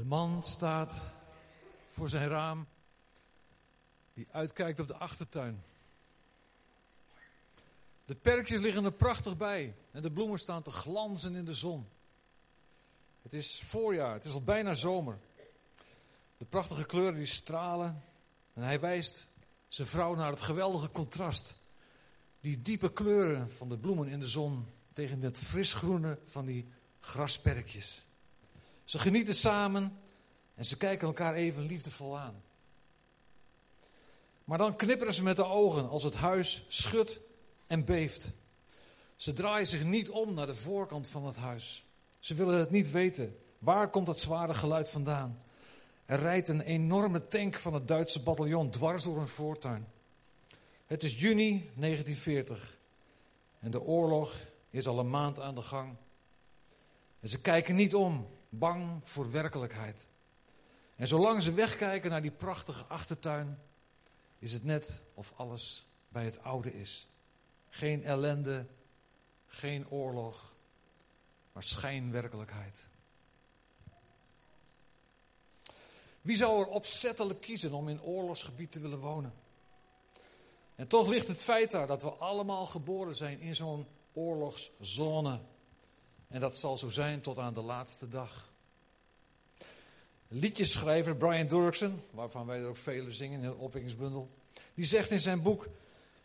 De man staat voor zijn raam, die uitkijkt op de achtertuin. De perkjes liggen er prachtig bij en de bloemen staan te glanzen in de zon. Het is voorjaar, het is al bijna zomer. De prachtige kleuren die stralen en hij wijst zijn vrouw naar het geweldige contrast. Die diepe kleuren van de bloemen in de zon tegen het frisgroene van die grasperkjes. Ze genieten samen en ze kijken elkaar even liefdevol aan. Maar dan knipperen ze met de ogen als het huis schudt en beeft. Ze draaien zich niet om naar de voorkant van het huis. Ze willen het niet weten. Waar komt dat zware geluid vandaan? Er rijdt een enorme tank van het Duitse bataljon dwars door hun voortuin. Het is juni 1940 en de oorlog is al een maand aan de gang. En ze kijken niet om, bang voor werkelijkheid. En zolang ze wegkijken naar die prachtige achtertuin, is het net of alles bij het oude is. Geen ellende, geen oorlog, maar schijnwerkelijkheid. Wie zou er opzettelijk kiezen om in oorlogsgebied te willen wonen? En toch ligt het feit daar dat we allemaal geboren zijn in zo'n oorlogszone. En dat zal zo zijn tot aan de laatste dag. Liedjesschrijver Brian Durksen, waarvan wij er ook vele zingen in de opwekkingsbundel, die zegt in zijn boek: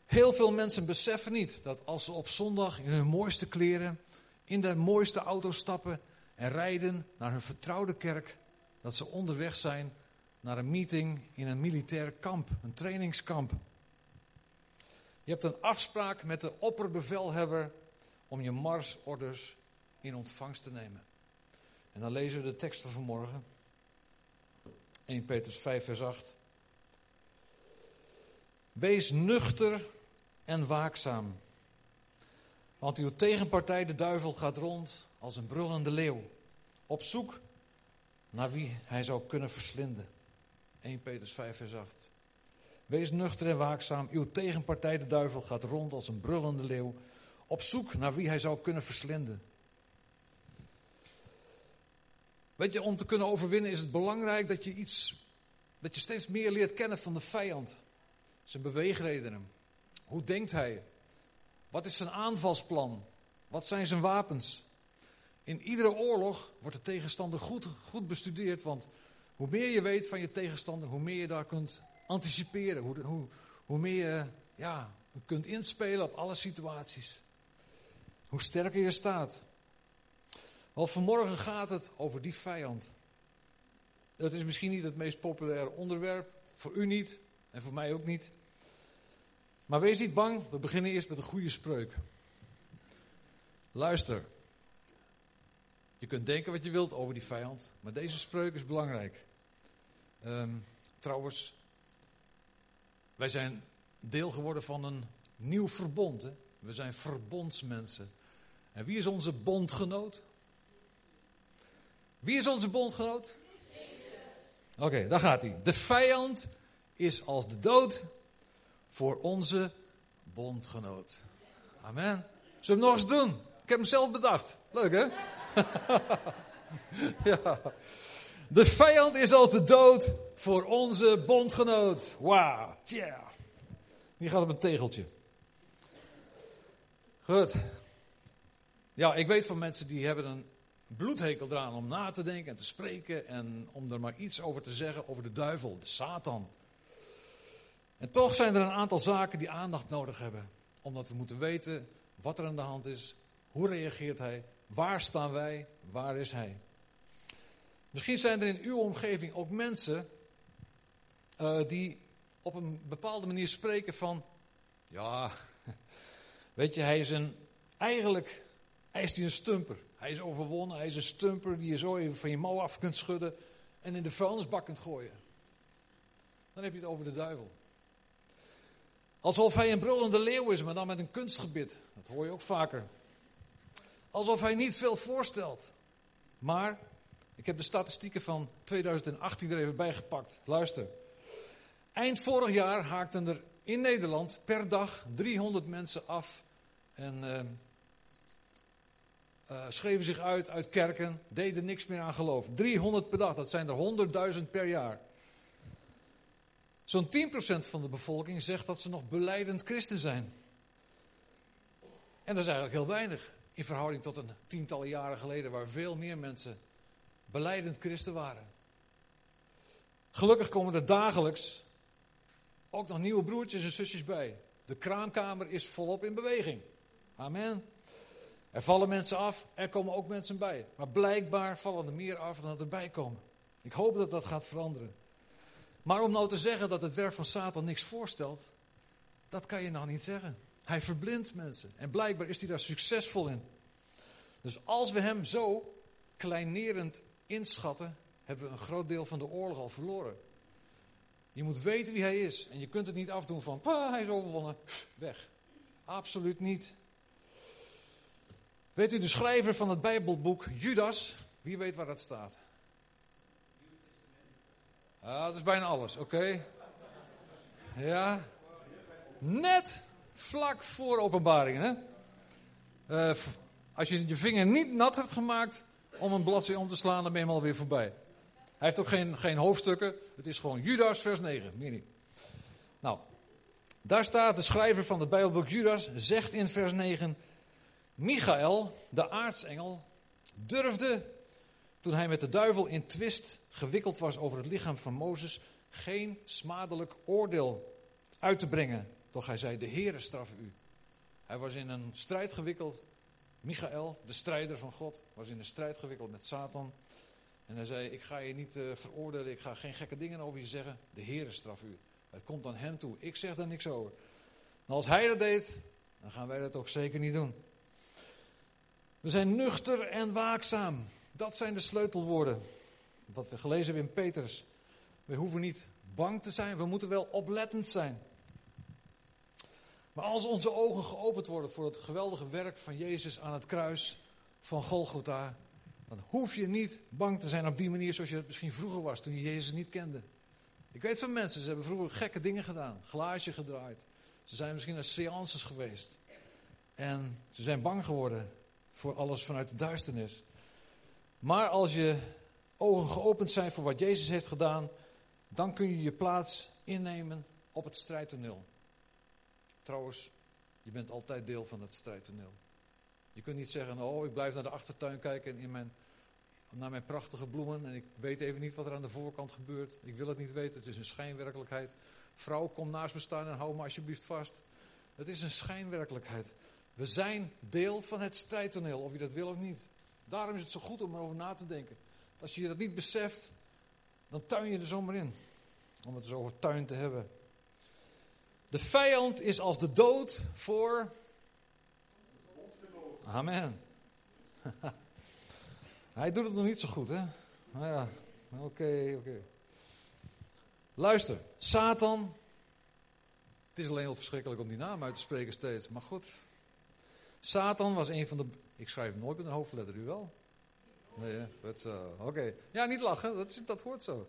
Heel veel mensen beseffen niet dat als ze op zondag in hun mooiste kleren, in de mooiste auto stappen en rijden naar hun vertrouwde kerk, dat ze onderweg zijn naar een meeting in een militair kamp, een trainingskamp. Je hebt een afspraak met de opperbevelhebber om je marsorders in ontvangst te nemen. En dan lezen we de tekst van vanmorgen. 1 Petrus 5, vers 8. Wees nuchter en waakzaam. Want uw tegenpartij, de duivel, gaat rond als een brullende leeuw. Op zoek naar wie hij zou kunnen verslinden. 1 Petrus 5, vers 8. Wees nuchter en waakzaam. Uw tegenpartij, de duivel, gaat rond als een brullende leeuw. Op zoek naar wie hij zou kunnen verslinden. Weet je, om te kunnen overwinnen is het belangrijk dat je iets, dat je steeds meer leert kennen van de vijand. Zijn beweegredenen. Hoe denkt hij? Wat is zijn aanvalsplan? Wat zijn zijn wapens? In iedere oorlog wordt de tegenstander goed, goed bestudeerd, want hoe meer je weet van je tegenstander, hoe meer je daar kunt anticiperen. Hoe, hoe, hoe meer je kunt inspelen op alle situaties. Hoe sterker je staat. Wel, vanmorgen gaat het over die vijand. Dat is misschien niet het meest populaire onderwerp. Voor u niet en voor mij ook niet. Maar wees niet bang, we beginnen eerst met een goede spreuk. Luister. Je kunt denken wat je wilt over die vijand, maar deze spreuk is belangrijk. Um, trouwens, wij zijn deel geworden van een nieuw verbond. Hè? We zijn verbondsmensen. En wie is onze bondgenoot? Wie is onze bondgenoot? Oké, daar gaat hij. De vijand is als de dood voor onze bondgenoot. Amen. Zullen we hem nog eens doen? Ik heb hem zelf bedacht. Leuk hè? ja. De vijand is als de dood voor onze bondgenoot. Wauw, yeah. Wie gaat op een tegeltje? Goed. Ja, ik weet van mensen die hebben een bloedhekel eraan om na te denken en te spreken en om er maar iets over te zeggen over de duivel, de Satan. En toch zijn er een aantal zaken die aandacht nodig hebben. Omdat we moeten weten wat er aan de hand is, hoe reageert hij, waar staan wij, waar is hij. Misschien zijn er in uw omgeving ook mensen uh, die op een bepaalde manier spreken van, ja, weet je, hij is een, eigenlijk, hij is die een stumper. Hij is overwonnen, hij is een stumper die je zo even van je mouw af kunt schudden en in de vuilnisbak kunt gooien. Dan heb je het over de duivel. Alsof hij een brullende leeuw is, maar dan met een kunstgebit. Dat hoor je ook vaker. Alsof hij niet veel voorstelt. Maar, ik heb de statistieken van 2018 er even bij gepakt. Luister. Eind vorig jaar haakten er in Nederland per dag 300 mensen af. En uh, schreven zich uit uit kerken, deden niks meer aan geloof. 300 per dag, dat zijn er 100.000 per jaar. Zo'n 10% van de bevolking zegt dat ze nog beleidend christen zijn. En dat is eigenlijk heel weinig in verhouding tot een tientallen jaren geleden, waar veel meer mensen beleidend christen waren. Gelukkig komen er dagelijks ook nog nieuwe broertjes en zusjes bij. De kraamkamer is volop in beweging. Amen. Er vallen mensen af, er komen ook mensen bij. Maar blijkbaar vallen er meer af dan er bij komen. Ik hoop dat dat gaat veranderen. Maar om nou te zeggen dat het werk van Satan niks voorstelt, dat kan je nou niet zeggen. Hij verblindt mensen. En blijkbaar is hij daar succesvol in. Dus als we hem zo kleinerend inschatten, hebben we een groot deel van de oorlog al verloren. Je moet weten wie hij is. En je kunt het niet afdoen van, hij is overwonnen, weg. Absoluut niet. Weet u, de schrijver van het Bijbelboek, Judas, wie weet waar dat staat? Ah, dat is bijna alles, oké. Ja. Net vlak voor openbaringen, hè? Uh, als je je vinger niet nat hebt gemaakt om een bladzijde om te slaan, dan ben je hem alweer voorbij. Hij heeft ook geen, geen hoofdstukken. Het is gewoon Judas, vers 9. Meer niet. Nou, daar staat de schrijver van het Bijbelboek Judas, zegt in vers 9: Michael, de aartsengel, durfde toen hij met de duivel in twist gewikkeld was over het lichaam van Mozes, geen smadelijk oordeel uit te brengen. Doch hij zei: De Heere straf u. Hij was in een strijd gewikkeld. Michael, de strijder van God, was in een strijd gewikkeld met Satan. En hij zei: Ik ga je niet uh, veroordelen, ik ga geen gekke dingen over je zeggen. De Heere straf u. Het komt aan hem toe. Ik zeg daar niks over. Als hij dat deed, dan gaan wij dat ook zeker niet doen. We zijn nuchter en waakzaam. Dat zijn de sleutelwoorden. Wat we gelezen hebben in Petrus. We hoeven niet bang te zijn, we moeten wel oplettend zijn. Maar als onze ogen geopend worden voor het geweldige werk van Jezus aan het kruis van Golgotha, dan hoef je niet bang te zijn op die manier zoals je het misschien vroeger was, toen je Jezus niet kende. Ik weet van mensen, ze hebben vroeger gekke dingen gedaan, glaasje gedraaid. Ze zijn misschien naar seances geweest. En ze zijn bang geworden voor alles vanuit de duisternis. Maar als je ogen geopend zijn voor wat Jezus heeft gedaan, dan kun je je plaats innemen op het strijdtoneel. Trouwens, je bent altijd deel van het strijdtoneel. Je kunt niet zeggen, oh ik blijf naar de achtertuin kijken en in mijn, naar mijn prachtige bloemen en ik weet even niet wat er aan de voorkant gebeurt. Ik wil het niet weten, het is een schijnwerkelijkheid. Vrouw, kom naast me staan en hou me alsjeblieft vast. Het is een schijnwerkelijkheid. We zijn deel van het strijdtoneel, of je dat wil of niet. Daarom is het zo goed om erover na te denken. Als je dat niet beseft, dan tuin je er zomaar in. Om het dus over tuin te hebben. De vijand is als de dood voor. Amen. Hij doet het nog niet zo goed, hè? Nou ja, oké, oké. Luister, Satan. Het is alleen heel verschrikkelijk om die naam uit te spreken steeds, maar goed. Satan was een van de. Ik schrijf nooit met een hoofdletter, u wel? Nee, dat is. Oké. Ja, niet lachen, dat, is, dat hoort zo.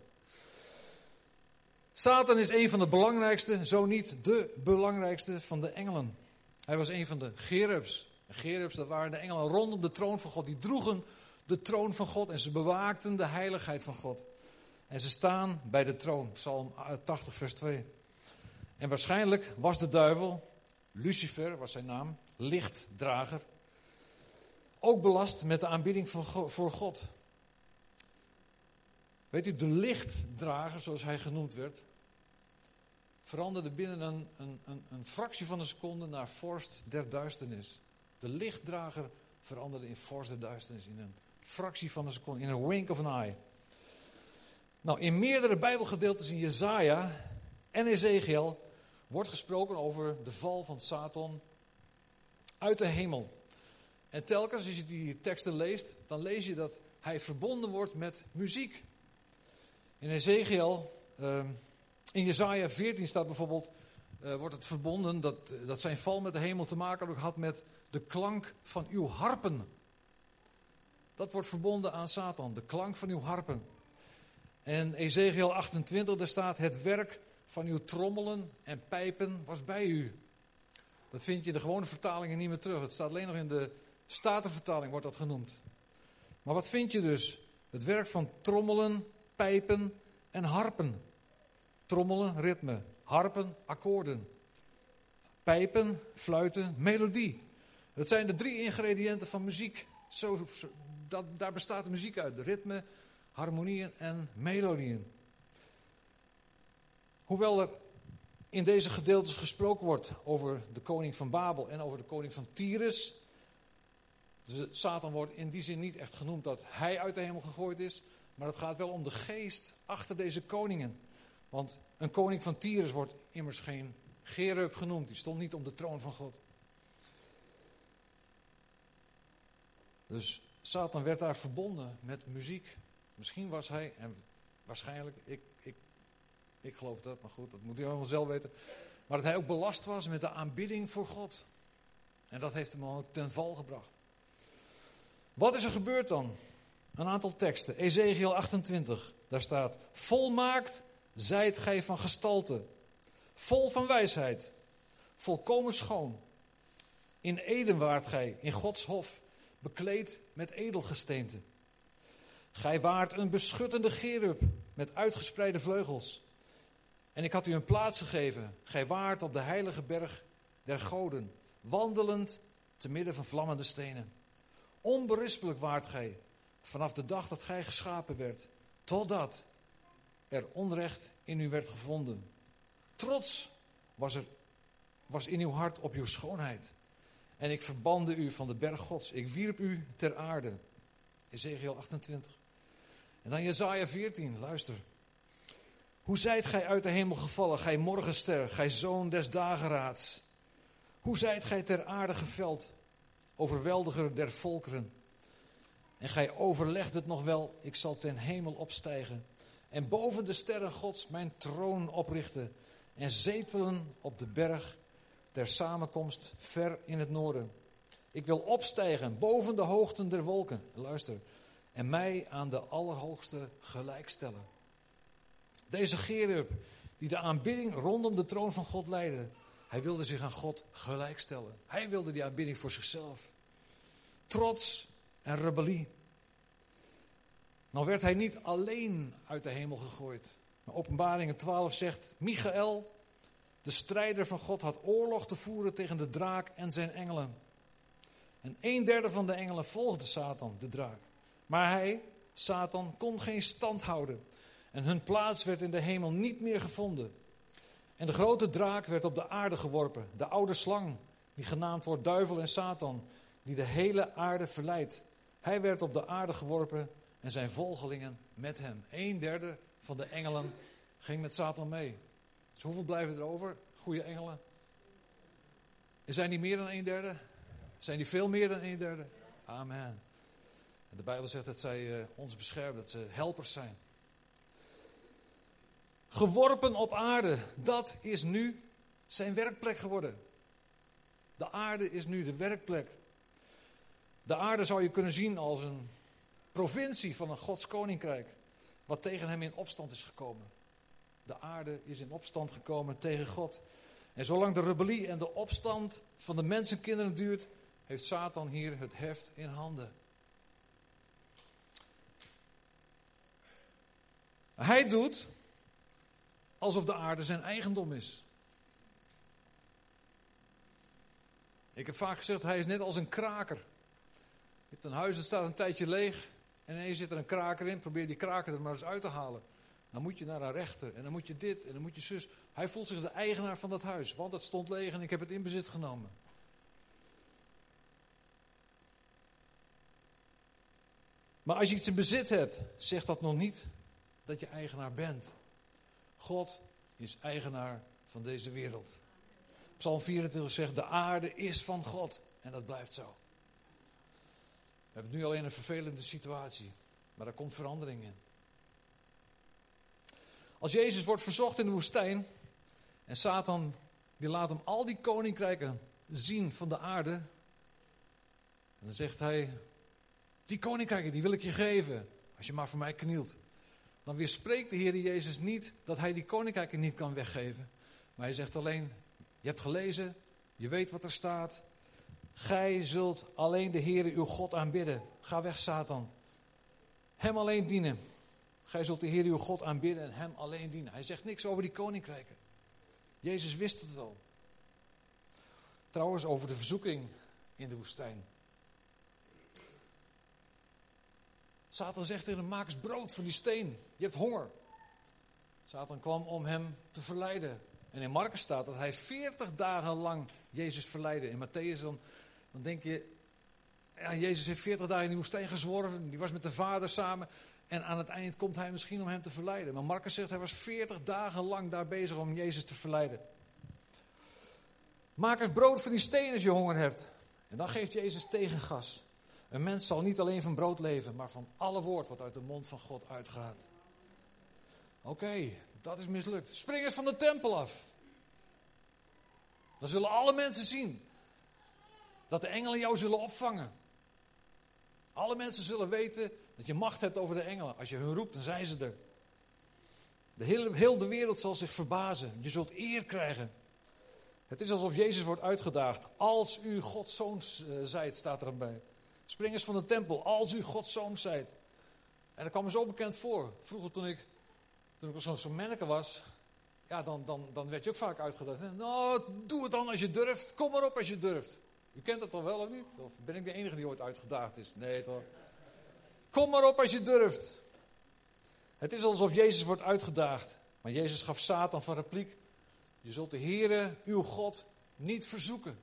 Satan is een van de belangrijkste, zo niet de belangrijkste van de engelen. Hij was een van de gerubs. Gerubs, dat waren de engelen rondom de troon van God. Die droegen de troon van God en ze bewaakten de heiligheid van God. En ze staan bij de troon, Psalm 80, vers 2. En waarschijnlijk was de duivel, Lucifer was zijn naam, lichtdrager, ook belast met de aanbieding voor God. Weet u, de lichtdrager, zoals hij genoemd werd, veranderde binnen een, een, een, een fractie van een seconde naar vorst der duisternis. De lichtdrager veranderde in vorst der duisternis in een fractie van een seconde, in een wink of an eye. Nou, in meerdere Bijbelgedeeltes in Jezaja en Ezekiel wordt gesproken over de val van Satan uit de hemel. En telkens als je die teksten leest, dan lees je dat hij verbonden wordt met muziek. In Ezekiel, uh, in Jezaja 14 staat bijvoorbeeld, uh, wordt het verbonden dat, dat zijn val met de hemel te maken had met de klank van uw harpen. Dat wordt verbonden aan Satan, de klank van uw harpen. En Ezekiel 28, daar staat, het werk van uw trommelen en pijpen was bij u. Dat vind je in de gewone vertalingen niet meer terug. Het staat alleen nog in de Statenvertaling wordt dat genoemd. Maar wat vind je dus? Het werk van trommelen, pijpen en harpen. Trommelen, ritme. Harpen, akkoorden. Pijpen, fluiten, melodie. Dat zijn de drie ingrediënten van muziek. Zo, dat, daar bestaat de muziek uit. De ritme, harmonieën en melodieën. Hoewel er in deze gedeeltes gesproken wordt over de koning van Babel en over de koning van Tyrus. Dus Satan wordt in die zin niet echt genoemd dat hij uit de hemel gegooid is. Maar het gaat wel om de geest achter deze koningen. Want een koning van Tyrus wordt immers geen Gerub genoemd. Die stond niet op de troon van God. Dus Satan werd daar verbonden met muziek. Misschien was hij, en waarschijnlijk, ik, ik, geloof dat, maar goed, dat moet u allemaal zelf weten. Maar dat hij ook belast was met de aanbidding voor God. En dat heeft hem ook ten val gebracht. Wat is er gebeurd dan? Een aantal teksten. Ezekiel 28, daar staat: Volmaakt zijt gij van gestalte, vol van wijsheid, volkomen schoon. In Eden waart gij, in Gods hof, bekleed met edelgesteente. Gij waart een beschuttende gerub met uitgespreide vleugels. En ik had u een plaats gegeven. Gij waart op de heilige berg der goden, wandelend te midden van vlammende stenen. Onberispelijk waart gij, vanaf de dag dat gij geschapen werd, totdat er onrecht in u werd gevonden. Trots was er was in uw hart op uw schoonheid. En ik verbande u van de berg gods. Ik wierp u ter aarde. Ezekiel 28. En dan Jezaja 14, luister. Hoe zijt gij uit de hemel gevallen, gij morgenster, gij zoon des dageraads? Hoe zijt gij ter aarde geveld, overweldiger der volkeren? En gij overlegt het nog wel, ik zal ten hemel opstijgen en boven de sterren gods mijn troon oprichten en zetelen op de berg der samenkomst ver in het noorden. Ik wil opstijgen boven de hoogten der wolken. Luister. En mij aan de Allerhoogste gelijkstellen. Deze Gerub, die de aanbidding rondom de troon van God leidde, hij wilde zich aan God gelijkstellen. Hij wilde die aanbidding voor zichzelf. Trots en rebellie. Nou werd hij niet alleen uit de hemel gegooid. Maar openbaringen 12 zegt, Michael, de strijder van God, had oorlog te voeren tegen de draak en zijn engelen. En een derde van de engelen volgde Satan, de draak. Maar hij, Satan, kon geen stand houden. En hun plaats werd in de hemel niet meer gevonden. En de grote draak werd op de aarde geworpen. De oude slang, die genaamd wordt duivel en Satan, die de hele aarde verleidt. Hij werd op de aarde geworpen en zijn volgelingen met hem. Een derde van de engelen ging met Satan mee. Dus hoeveel blijven er over? Goede engelen. Zijn die meer dan een derde? Zijn die veel meer dan een derde? Amen. En de Bijbel zegt dat zij uh, ons beschermen, dat ze helpers zijn. Geworpen op aarde, dat is nu zijn werkplek geworden. De aarde is nu de werkplek. De aarde zou je kunnen zien als een provincie van een Gods koninkrijk, wat tegen hem in opstand is gekomen. De aarde is in opstand gekomen tegen God. En zolang de rebellie en de opstand van de mensenkinderen duurt, heeft Satan hier het heft in handen. Hij doet alsof de aarde zijn eigendom is. Ik heb vaak gezegd, hij is net als een kraker. Je hebt een huis dat staat een tijdje leeg en ineens zit er een kraker in. Probeer die kraker er maar eens uit te halen. Dan moet je naar een rechter en dan moet je dit en dan moet je zus. Hij voelt zich de eigenaar van dat huis, want het stond leeg en ik heb het in bezit genomen. Maar als je iets in bezit hebt, zegt dat nog niet dat je eigenaar bent. God is eigenaar van deze wereld. Psalm 24 zegt: De aarde is van God. En dat blijft zo. We hebben nu alleen een vervelende situatie, maar daar komt verandering in. Als Jezus wordt verzocht in de woestijn en Satan die laat hem al die koninkrijken zien van de aarde. En dan zegt hij, die koninkrijken die wil ik je geven, als je maar voor mij knielt. Dan weerspreekt de Heer Jezus niet dat hij die koninkrijken niet kan weggeven. Maar hij zegt alleen, je hebt gelezen, je weet wat er staat. Gij zult alleen de Heere uw God aanbidden. Ga weg, Satan. Hem alleen dienen. Gij zult de Heer uw God aanbidden en hem alleen dienen. Hij zegt niks over die koninkrijken. Jezus wist het wel. Trouwens, over de verzoeking in de woestijn. Satan zegt tegen hem: Maak eens brood van die steen. Je hebt honger. Satan kwam om hem te verleiden. En in Marcus staat dat hij 40 dagen lang Jezus verleidde. In Matthäus dan, denk je, ja, Jezus heeft 40 dagen in de woestijn gezworven. Die was met de vader samen. En aan het eind komt hij misschien om hem te verleiden. Maar Marcus zegt, hij was 40 dagen lang daar bezig om Jezus te verleiden. Maak eens brood van die steen als je honger hebt. En dan geeft Jezus tegengas. Een mens zal niet alleen van brood leven, maar van alle woord wat uit de mond van God uitgaat. Oké, dat is mislukt. Spring eens van de tempel af. Dan zullen alle mensen zien dat de engelen jou zullen opvangen. Alle mensen zullen weten dat je macht hebt over de engelen. Als je hun roept, dan zijn ze er. De hele, heel de wereld zal zich verbazen. Je zult eer krijgen. Het is alsof Jezus wordt uitgedaagd. Als u Gods zoon uh, zijt, staat er bij. Spring eens van de tempel, als u Gods zoon zijt. En dat kwam me zo bekend voor. Vroeger toen ik, toen ik zo'n zo manneke was, ja, dan, dan, dan werd je ook vaak uitgedaagd. Nou, doe het dan als je durft. Kom maar op als je durft. U kent dat toch wel of niet? Of ben ik de enige die ooit uitgedaagd is? Nee, toch? Kom maar op als je durft. Het is alsof Jezus wordt uitgedaagd. Maar Jezus gaf Satan van repliek. Je zult de Heere, uw God, niet verzoeken.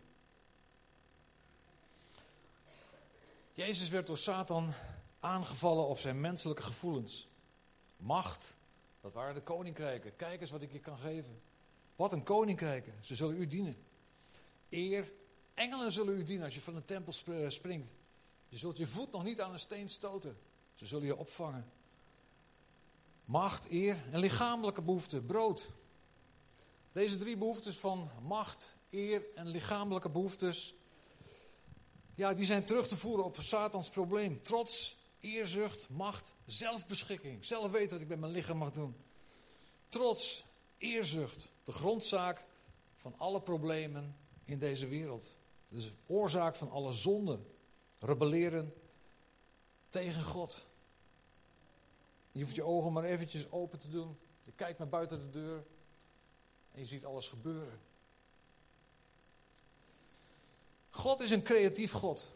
Jezus werd door Satan aangevallen op zijn menselijke gevoelens. Macht, dat waren de koninkrijken. Kijk eens wat ik je kan geven. Wat een koninkrijken, ze zullen u dienen. Eer, engelen zullen u dienen als je van de tempel springt. Je zult je voet nog niet aan een steen stoten. Ze zullen je opvangen. Macht, eer en lichamelijke behoeften, brood. Deze drie behoeftes van macht, eer en lichamelijke behoeftes, ja, die zijn terug te voeren op Satans probleem. Trots, eerzucht, macht, zelfbeschikking. Zelf weten wat ik met mijn lichaam mag doen. Trots, eerzucht, de grondzaak van alle problemen in deze wereld. Dus de oorzaak van alle zonden. Rebelleren tegen God. Je hoeft je ogen maar eventjes open te doen. Je kijkt naar buiten de deur en je ziet alles gebeuren. God is een creatief God.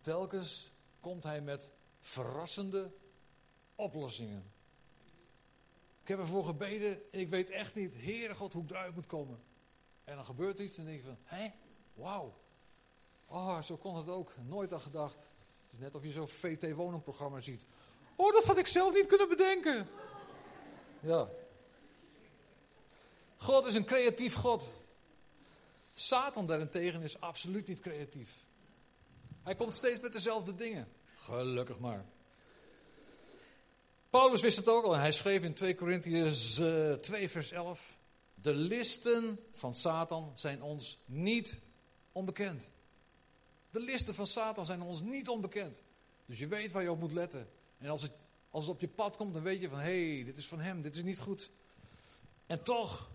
Telkens komt hij met verrassende oplossingen. Ik heb ervoor gebeden en ik weet echt niet, Heere God, hoe ik eruit moet komen. En dan gebeurt iets en denk je van, hé, wauw. Oh, zo kon het ook. Nooit aan gedacht. Het is net of je zo'n VT-woningprogramma ziet. Oh, dat had ik zelf niet kunnen bedenken. Ja. God is een creatief God. Satan daarentegen is absoluut niet creatief. Hij komt steeds met dezelfde dingen. Gelukkig maar. Paulus wist het ook al en hij schreef in 2 Corinthians 2 vers 11. De listen van Satan zijn ons niet onbekend. De listen van Satan zijn ons niet onbekend. Dus je weet waar je op moet letten. En als het, als het op je pad komt, dan weet je van hé, hey, dit is van hem, dit is niet goed. En toch,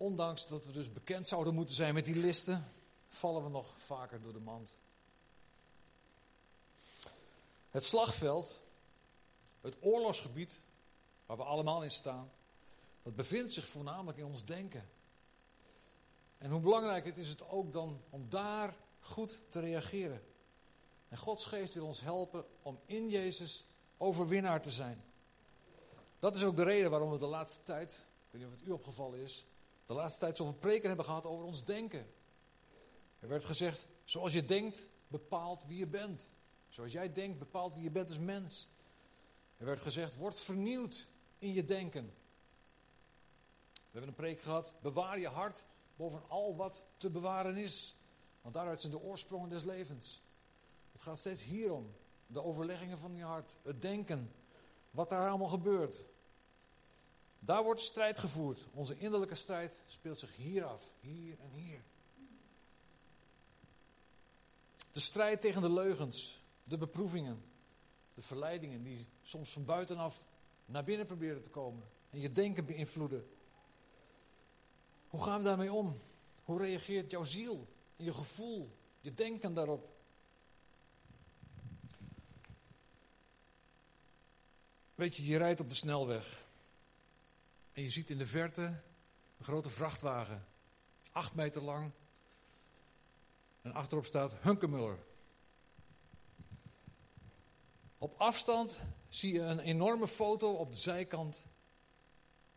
ondanks dat we dus bekend zouden moeten zijn met die listen, vallen we nog vaker door de mand. Het slagveld, het oorlogsgebied waar we allemaal in staan, dat bevindt zich voornamelijk in ons denken. En hoe belangrijk het is het ook dan om daar goed te reageren. En Gods geest wil ons helpen om in Jezus overwinnaar te zijn. Dat is ook de reden waarom we de laatste tijd, ik weet niet of het u opgevallen is, de laatste tijd zoveel preken hebben gehad over ons denken. Er werd gezegd, zoals je denkt, bepaalt wie je bent. Zoals jij denkt, bepaalt wie je bent als mens. Er werd gezegd, word vernieuwd in je denken. We hebben een preek gehad, bewaar je hart boven al wat te bewaren is. Want daaruit zijn de oorsprongen des levens. Het gaat steeds hierom. De overleggingen van je hart. Het denken. Wat daar allemaal gebeurt. Daar wordt strijd gevoerd. Onze innerlijke strijd speelt zich hier af. Hier en hier. De strijd tegen de leugens. De beproevingen. De verleidingen die soms van buitenaf naar binnen proberen te komen. En je denken beïnvloeden. Hoe gaan we daarmee om? Hoe reageert jouw ziel, je gevoel, je denken daarop? Weet je, je rijdt op de snelweg en je ziet in de verte een grote vrachtwagen, acht meter lang, en achterop staat Hunkemuller. Op afstand zie je een enorme foto op de zijkant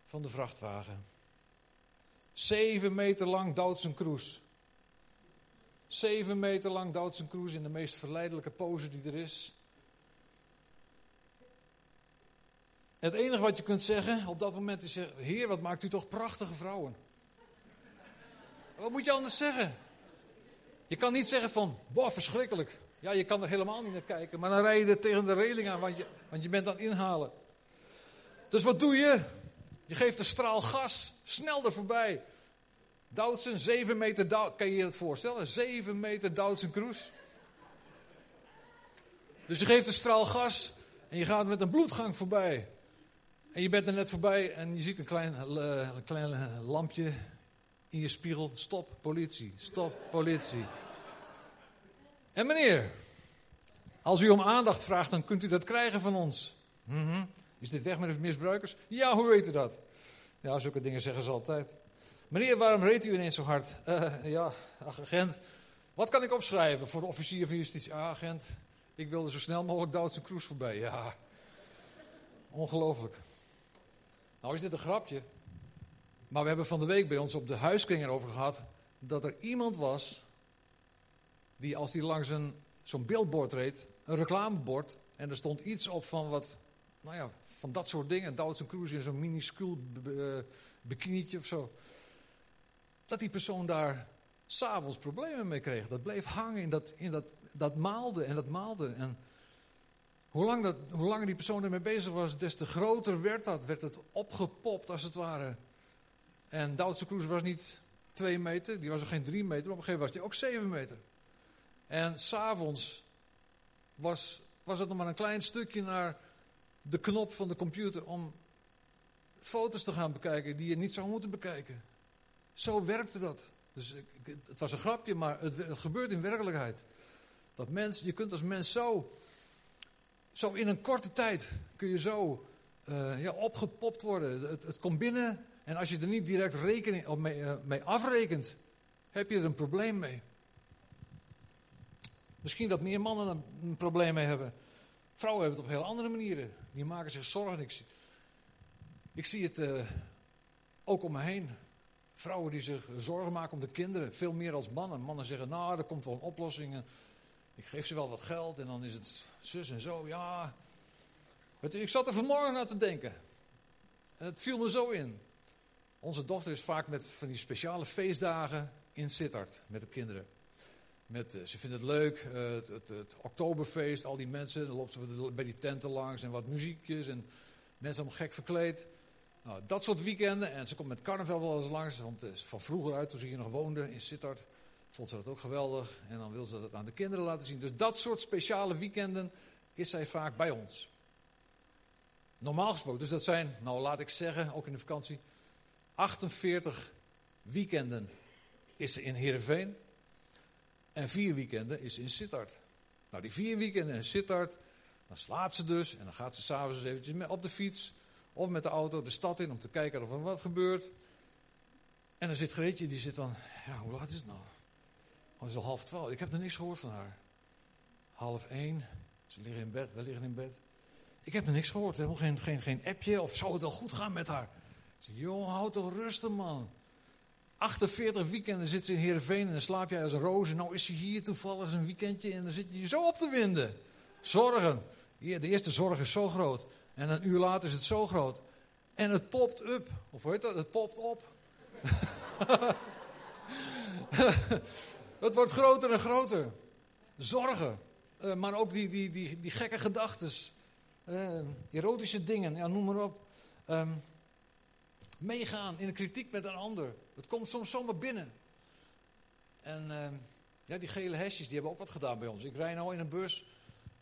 van de vrachtwagen. Zeven meter lang Duitse Kroes. Zeven meter lang Duitse Kroes in de meest verleidelijke pose die er is. Het enige wat je kunt zeggen op dat moment is: Heer, wat maakt u toch prachtige vrouwen? Wat moet je anders zeggen? Je kan niet zeggen van, boah, verschrikkelijk. Ja, je kan er helemaal niet naar kijken, maar dan rij je er tegen de reling aan, want je, want je bent aan het inhalen. Dus wat doe je? Je geeft een straal gas, snel er voorbij. Doutsen, 7 meter kan je je dat voorstellen? 7 meter Doutsen cruise. Dus je geeft een straal gas en je gaat met een bloedgang voorbij. En je bent er net voorbij en je ziet een klein, uh, een klein lampje in je spiegel. Stop, politie. Stop, politie. En meneer, als u om aandacht vraagt, dan kunt u dat krijgen van ons. Mm Is dit weg met de misbruikers? Ja, hoe weet u dat? Ja, zulke dingen zeggen ze altijd. Meneer, waarom reed u ineens zo hard? Uh, ja, agent. Wat kan ik opschrijven voor de officier van justitie? Ah, agent, ik wilde zo snel mogelijk Duitse Kroes voorbij. Ja, ongelooflijk. Nou is dit een grapje. Maar we hebben van de week bij ons op de huiskring erover gehad dat er iemand was die als die langs een, zo'n billboard reed, een reclamebord, en er stond iets op van wat, nou ja, van dat soort dingen, Duitse Cruise in zo'n minuscuul bikinietje of zo, dat die persoon daar s'avonds problemen mee kreeg. Dat bleef hangen in dat, in dat, dat maalde en dat maalde. En hoe, dat, hoe langer die persoon ermee bezig was, des te groter werd dat, werd het opgepopt als het ware. En Duitse Cruise was niet twee meter, die was er geen drie meter, op een gegeven moment was die ook zeven meter. En s'avonds was, was het nog maar een klein stukje naar de knop van de computer om foto's te gaan bekijken die je niet zou moeten bekijken. Zo werkte dat. Dus het was een grapje, maar het, het gebeurt in werkelijkheid. Dat mens, je kunt als mens zo, zo in een korte tijd kun je zo uh, ja, opgepopt worden. Het, komt binnen en als je er niet direct rekening, mee, uh, mee afrekent, heb je er een probleem mee. Misschien dat meer mannen een, probleem mee hebben. Vrouwen hebben het op heel andere manieren. Die maken zich zorgen. Ik, ik zie het uh, ook om me heen. Vrouwen die zich zorgen maken om de kinderen. Veel meer als mannen. Mannen zeggen, nou, er komt wel een oplossing. Ik geef ze wel wat geld en dan is het zus en zo. Ja, ik zat er vanmorgen naar te denken. En het viel me zo in. Onze dochter is vaak met van die speciale feestdagen in Sittard met de kinderen. Met, uh, ze vinden het leuk, uh, het, het, het, oktoberfeest, al die mensen. Dan loopt ze bij die tenten langs en wat muziekjes en mensen allemaal gek verkleed. Nou, dat soort weekenden. En ze komt met carnaval wel eens langs, want van vroeger uit, toen ze hier nog woonde in Sittard, vond ze dat ook geweldig. En dan wil ze dat aan de kinderen laten zien. Dus dat soort speciale weekenden is zij vaak bij ons. Normaal gesproken, dus dat zijn, nou laat ik zeggen, ook in de vakantie, 48 weekenden is ze in Heerenveen. En vier weekenden is in Sittard. Nou, die vier weekenden in Sittard, dan slaapt ze dus. En dan gaat ze s'avonds eens eventjes op de fiets of met de auto de stad in om te kijken of er wat gebeurt. En dan zit Greetje, die zit dan, ja, hoe laat is het nou? Het is al half twaalf. Ik heb er niks gehoord van haar. Half één. Ze liggen in bed, we liggen in bed. Ik heb er niks gehoord. Helemaal geen, geen, geen appje. Of zou het wel goed gaan met haar? Ik zeg, joh, houd toch rustig, man. 48 weekenden zit ze in Heerenveen en dan slaap jij als een roos. Nou is ze hier toevallig een weekendje en dan zit je je zo op te winden. Zorgen. de eerste zorg is zo groot. En een uur later is het zo groot. En het popt up. Of hoe heet dat? Het popt op. het wordt groter en groter. Zorgen. Uh, maar ook die, die, die, die gekke gedachten. Uh, erotische dingen. Ja, noem maar op. Um, meegaan in kritiek met een ander. Het komt soms zomaar binnen. En uh, ja, die gele hesjes, die hebben ook wat gedaan bij ons. Ik rij nou in een bus.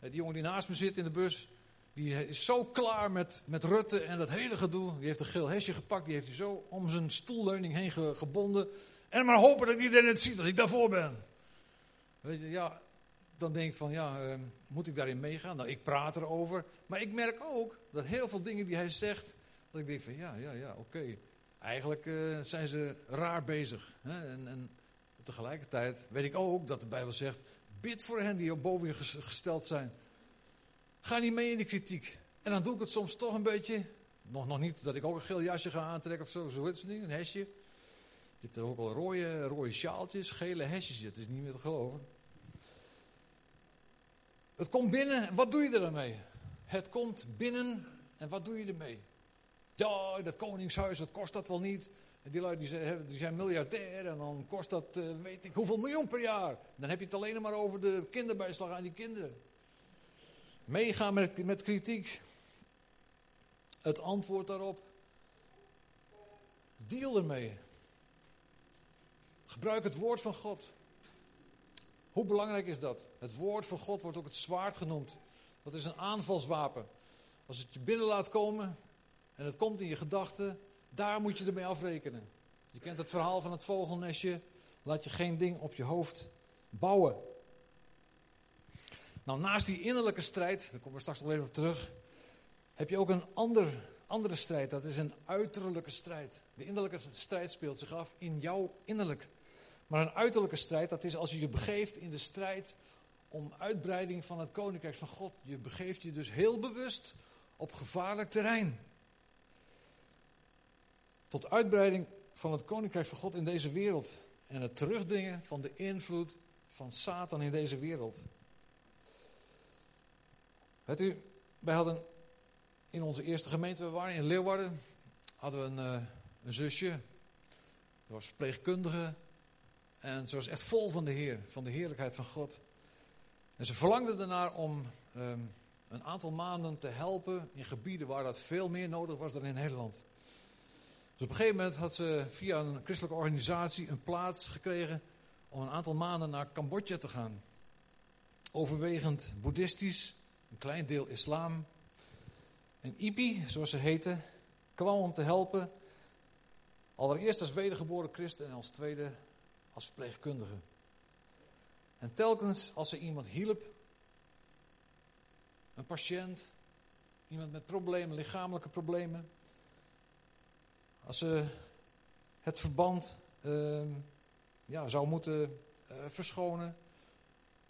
Uh, die jongen die naast me zit in de bus, die is zo klaar met, met Rutte en dat hele gedoe. Die heeft een geel hesje gepakt, die heeft hij zo om zijn stoelleuning heen ge, gebonden. En maar hopen dat iedereen het ziet, dat ik daarvoor ben. Weet je, ja, dan denk ik van, ja, uh, moet ik daarin meegaan? Nou, ik praat erover. Maar ik merk ook dat heel veel dingen die hij zegt, dat ik denk van, ja, ja, ja, oké. Eigenlijk uh, zijn ze raar bezig. Hè? En, en tegelijkertijd weet ik ook dat de Bijbel zegt, bid voor hen die op boven je gesteld zijn. Ga niet mee in de kritiek. En dan doe ik het soms toch een beetje. Nog, nog niet dat ik ook een geel jasje ga aantrekken of zo. Zo het niet, een hesje. Je hebt er ook al rode, sjaaltjes, gele hesjes. Het is niet meer te geloven. Het komt binnen, wat doe je er dan mee? Het komt binnen en wat doe je ermee? Ja, dat koningshuis, wat kost dat wel niet? En die lui die zijn, miljardair en dan kost dat, uh, weet ik hoeveel miljoen per jaar. Dan heb je het alleen maar over de kinderbijslag aan die kinderen. Meegaan met, met kritiek. Het antwoord daarop. Deal ermee. Gebruik het woord van God. Hoe belangrijk is dat? Het woord van God wordt ook het zwaard genoemd. Dat is een aanvalswapen. Als het je binnen laat komen en het komt in je gedachten, daar moet je ermee afrekenen. Je kent het verhaal van het vogelnestje. Laat je geen ding op je hoofd bouwen. Nou, naast die innerlijke strijd, daar komen we straks nog even op terug, heb je ook een ander, andere strijd. Dat is een uiterlijke strijd. De innerlijke strijd speelt zich af in jouw innerlijk. Maar een uiterlijke strijd, dat is als je je begeeft in de strijd om uitbreiding van het koninkrijk van God. Je begeeft je dus heel bewust op gevaarlijk terrein. Tot uitbreiding van het koninkrijk van God in deze wereld. En het terugdringen van de invloed van Satan in deze wereld. Weet u, wij hadden in onze eerste gemeente, we in Leeuwarden, hadden we een, uh, een zusje. Dat was verpleegkundige. En ze was echt vol van de Heer, van de heerlijkheid van God. En ze verlangde ernaar om um, een aantal maanden te helpen in gebieden waar dat veel meer nodig was dan in Nederland. Dus op een gegeven moment had ze via een christelijke organisatie een plaats gekregen om een aantal maanden naar Cambodja te gaan. Overwegend boeddhistisch, een klein deel islam. En Ipi, zoals ze heette, kwam om te helpen. Allereerst als wedergeboren christen en als tweede als verpleegkundige. En telkens als ze iemand hielp, een patiënt, iemand met problemen, lichamelijke problemen, als ze het verband uh, ja, zou moeten uh, verschonen,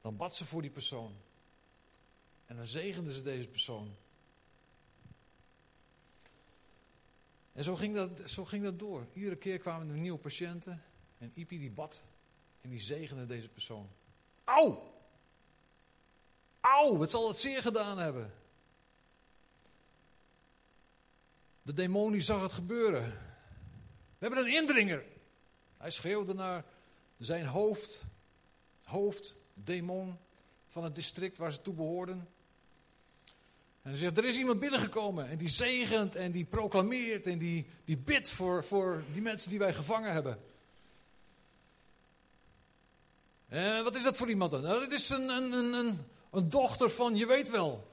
dan bad ze voor die persoon. En dan zegende ze deze persoon. En zo ging, dat, zo ging dat door. Iedere keer kwamen er nieuwe patiënten. En Ipi die bad. En die zegende deze persoon. Auw! Auw, wat zal het zeer gedaan hebben. De demon die zag het gebeuren. We hebben een indringer. Hij schreeuwde naar zijn hoofd, hoofd, demon van het district waar ze toe behoorden. En hij zegt, er is iemand binnengekomen en die zegent en die proclameert en die, die bidt voor, voor die mensen die wij gevangen hebben. En wat is dat voor iemand dan? Nou, het is een, een, een, een dochter van je weet wel.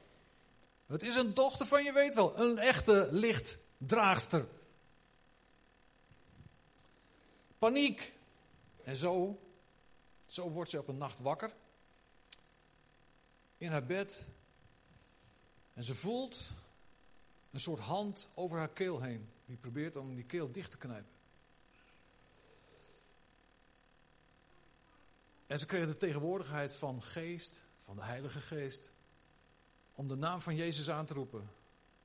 Het is een dochter van je weet wel. Een echte lichtdraagster. Paniek. En zo, zo wordt ze op een nacht wakker. In haar bed. En ze voelt een soort hand over haar keel heen. Die probeert om die keel dicht te knijpen. En ze kregen de tegenwoordigheid van geest, van de Heilige Geest, om de naam van Jezus aan te roepen.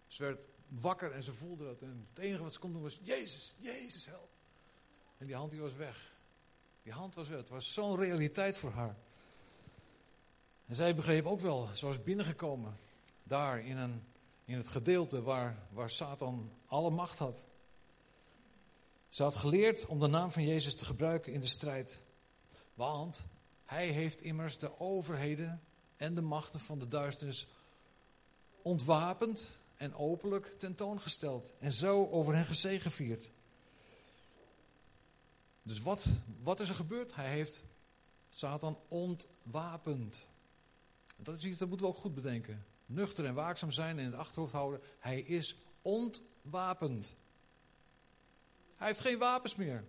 Ze werd wakker en ze voelde dat. En het enige wat ze kon doen was, Jezus, Jezus, help. En die hand die was weg. Die hand was weg. Het was zo'n realiteit voor haar. En zij begreep ook wel, ze was binnengekomen. Daar in, een, in het gedeelte waar, waar Satan alle macht had. Ze had geleerd om de naam van Jezus te gebruiken in de strijd. Want hij heeft immers de overheden en de machten van de duisternis ontwapend en openlijk tentoongesteld. En zo over hen gezegevierd. Dus wat, wat is er gebeurd? Hij heeft Satan ontwapend. Dat is iets dat moeten we ook goed bedenken. Nuchter en waakzaam zijn en in het achterhoofd houden. Hij is ontwapend. Hij heeft geen wapens meer.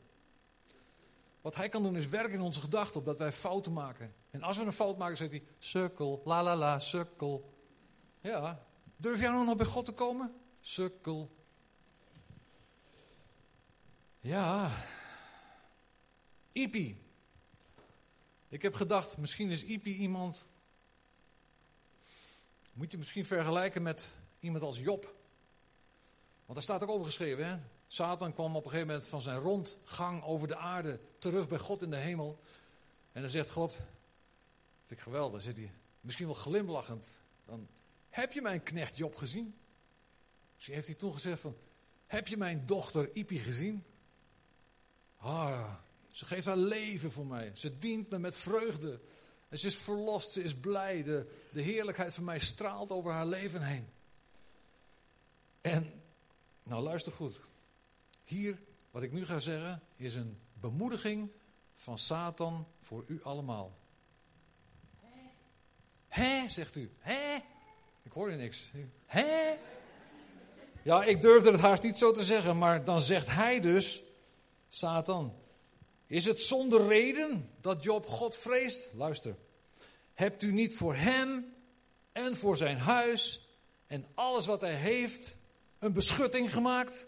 Wat hij kan doen is werken in onze gedachten, opdat wij fouten maken. En als we een fout maken, zegt hij, sukkel, la la la, sukkel. Ja, durf jij nou nog bij God te komen? Sukkel. Ja. Ipi. Ik heb gedacht, misschien is Ipi iemand. Moet je misschien vergelijken met iemand als Job. Want daar staat ook over geschreven, hè? Satan kwam op een gegeven moment van zijn rondgang over de aarde terug bij God in de hemel. En dan zegt God, vind ik geweldig, zit hij misschien wel glimlachend. Dan, heb je mijn knecht Job gezien? Misschien heeft hij toen gezegd van, heb je mijn dochter Ipi gezien? Ah, ze geeft haar leven voor mij. Ze dient me met vreugde. En ze is verlost, ze is blij. De, de heerlijkheid van mij straalt over haar leven heen. En, nou luister goed. Hier, wat ik nu ga zeggen, is een bemoediging van Satan voor u allemaal. Hé, zegt u. Hé? Ik hoor je niks. Hé? Ja, ik durfde het haast niet zo te zeggen, maar dan zegt hij dus, Satan, is het zonder reden dat Job God vreest? Luister. Hebt u niet voor hem en voor zijn huis en alles wat hij heeft een beschutting gemaakt?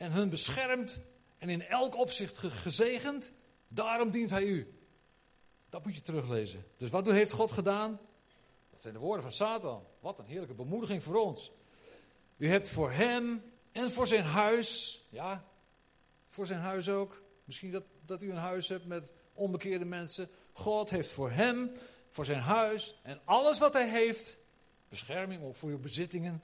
En hun beschermd en in elk opzicht gezegend? Daarom dient hij u. Dat moet je teruglezen. Dus wat heeft God gedaan? Dat zijn de woorden van Satan. Wat een heerlijke bemoediging voor ons. U hebt voor hem en voor zijn huis, ja, voor zijn huis ook. Misschien dat, dat u een huis hebt met onbekeerde mensen. God heeft voor hem, voor zijn huis en alles wat hij heeft, bescherming ook voor uw bezittingen,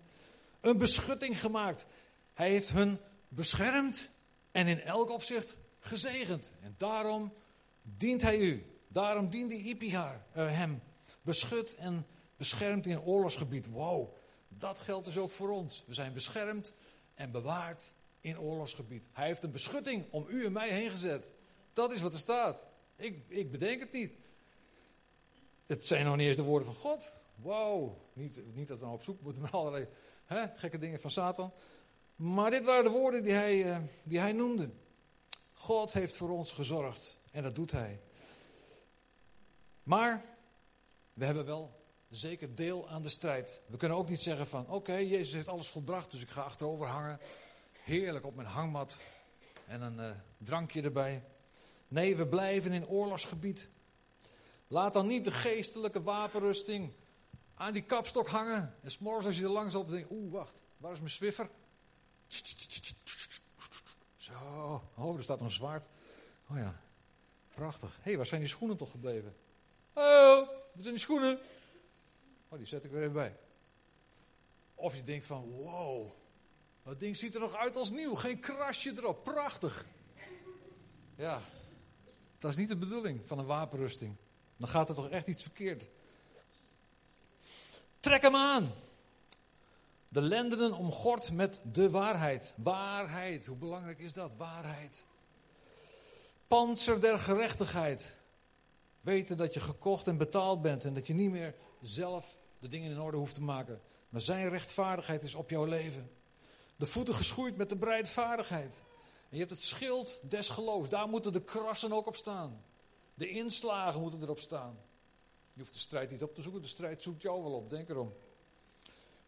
een beschutting gemaakt. Hij heeft hun beschermd en in elk opzicht gezegend. En daarom dient hij u. Daarom diende Ipihaar uh, hem. Beschut en beschermd in oorlogsgebied. Wow, dat geldt dus ook voor ons. We zijn beschermd en bewaard in oorlogsgebied. Hij heeft een beschutting om u en mij heen gezet. Dat is wat er staat. Ik, ik bedenk het niet. Het zijn nog niet eens de woorden van God. Wow, niet, niet dat we nou op zoek moeten naar allerlei hè, gekke dingen van Satan. Maar dit waren de woorden die hij, uh, die hij noemde. God heeft voor ons gezorgd en dat doet hij. Maar we hebben wel zeker deel aan de strijd. We kunnen ook niet zeggen van oké, Jezus heeft alles volbracht, dus ik ga achterover hangen. Heerlijk op mijn hangmat en een uh, drankje erbij. Nee, we blijven in oorlogsgebied. Laat dan niet de geestelijke wapenrusting aan die kapstok hangen. En s'morgens als je er langs op denkt, oeh wacht, waar is mijn swiffer? Zo, oh, er staat een zwaard. Oh ja, prachtig. Hé, hey, waar zijn die schoenen toch gebleven? Oh, waar zijn die schoenen? Oh, die zet ik weer even bij. Of je denkt van, wow, dat ding ziet er nog uit als nieuw. Geen krasje erop, prachtig. Ja, dat is niet de bedoeling van een wapenrusting. Dan gaat er toch echt iets verkeerd. Trek hem aan. De lendenen omgord met de waarheid. Waarheid, hoe belangrijk is dat? Waarheid. Panzer der gerechtigheid. Weten dat je gekocht en betaald bent en dat je niet meer zelf de dingen in orde hoeft te maken. Maar zijn rechtvaardigheid is op jouw leven. De voeten geschoeid met de breidvaardigheid. En je hebt het schild des geloofs. Daar moeten de krassen ook op staan. De inslagen moeten erop staan. Je hoeft de strijd niet op te zoeken. De strijd zoekt jou wel op. Denk erom.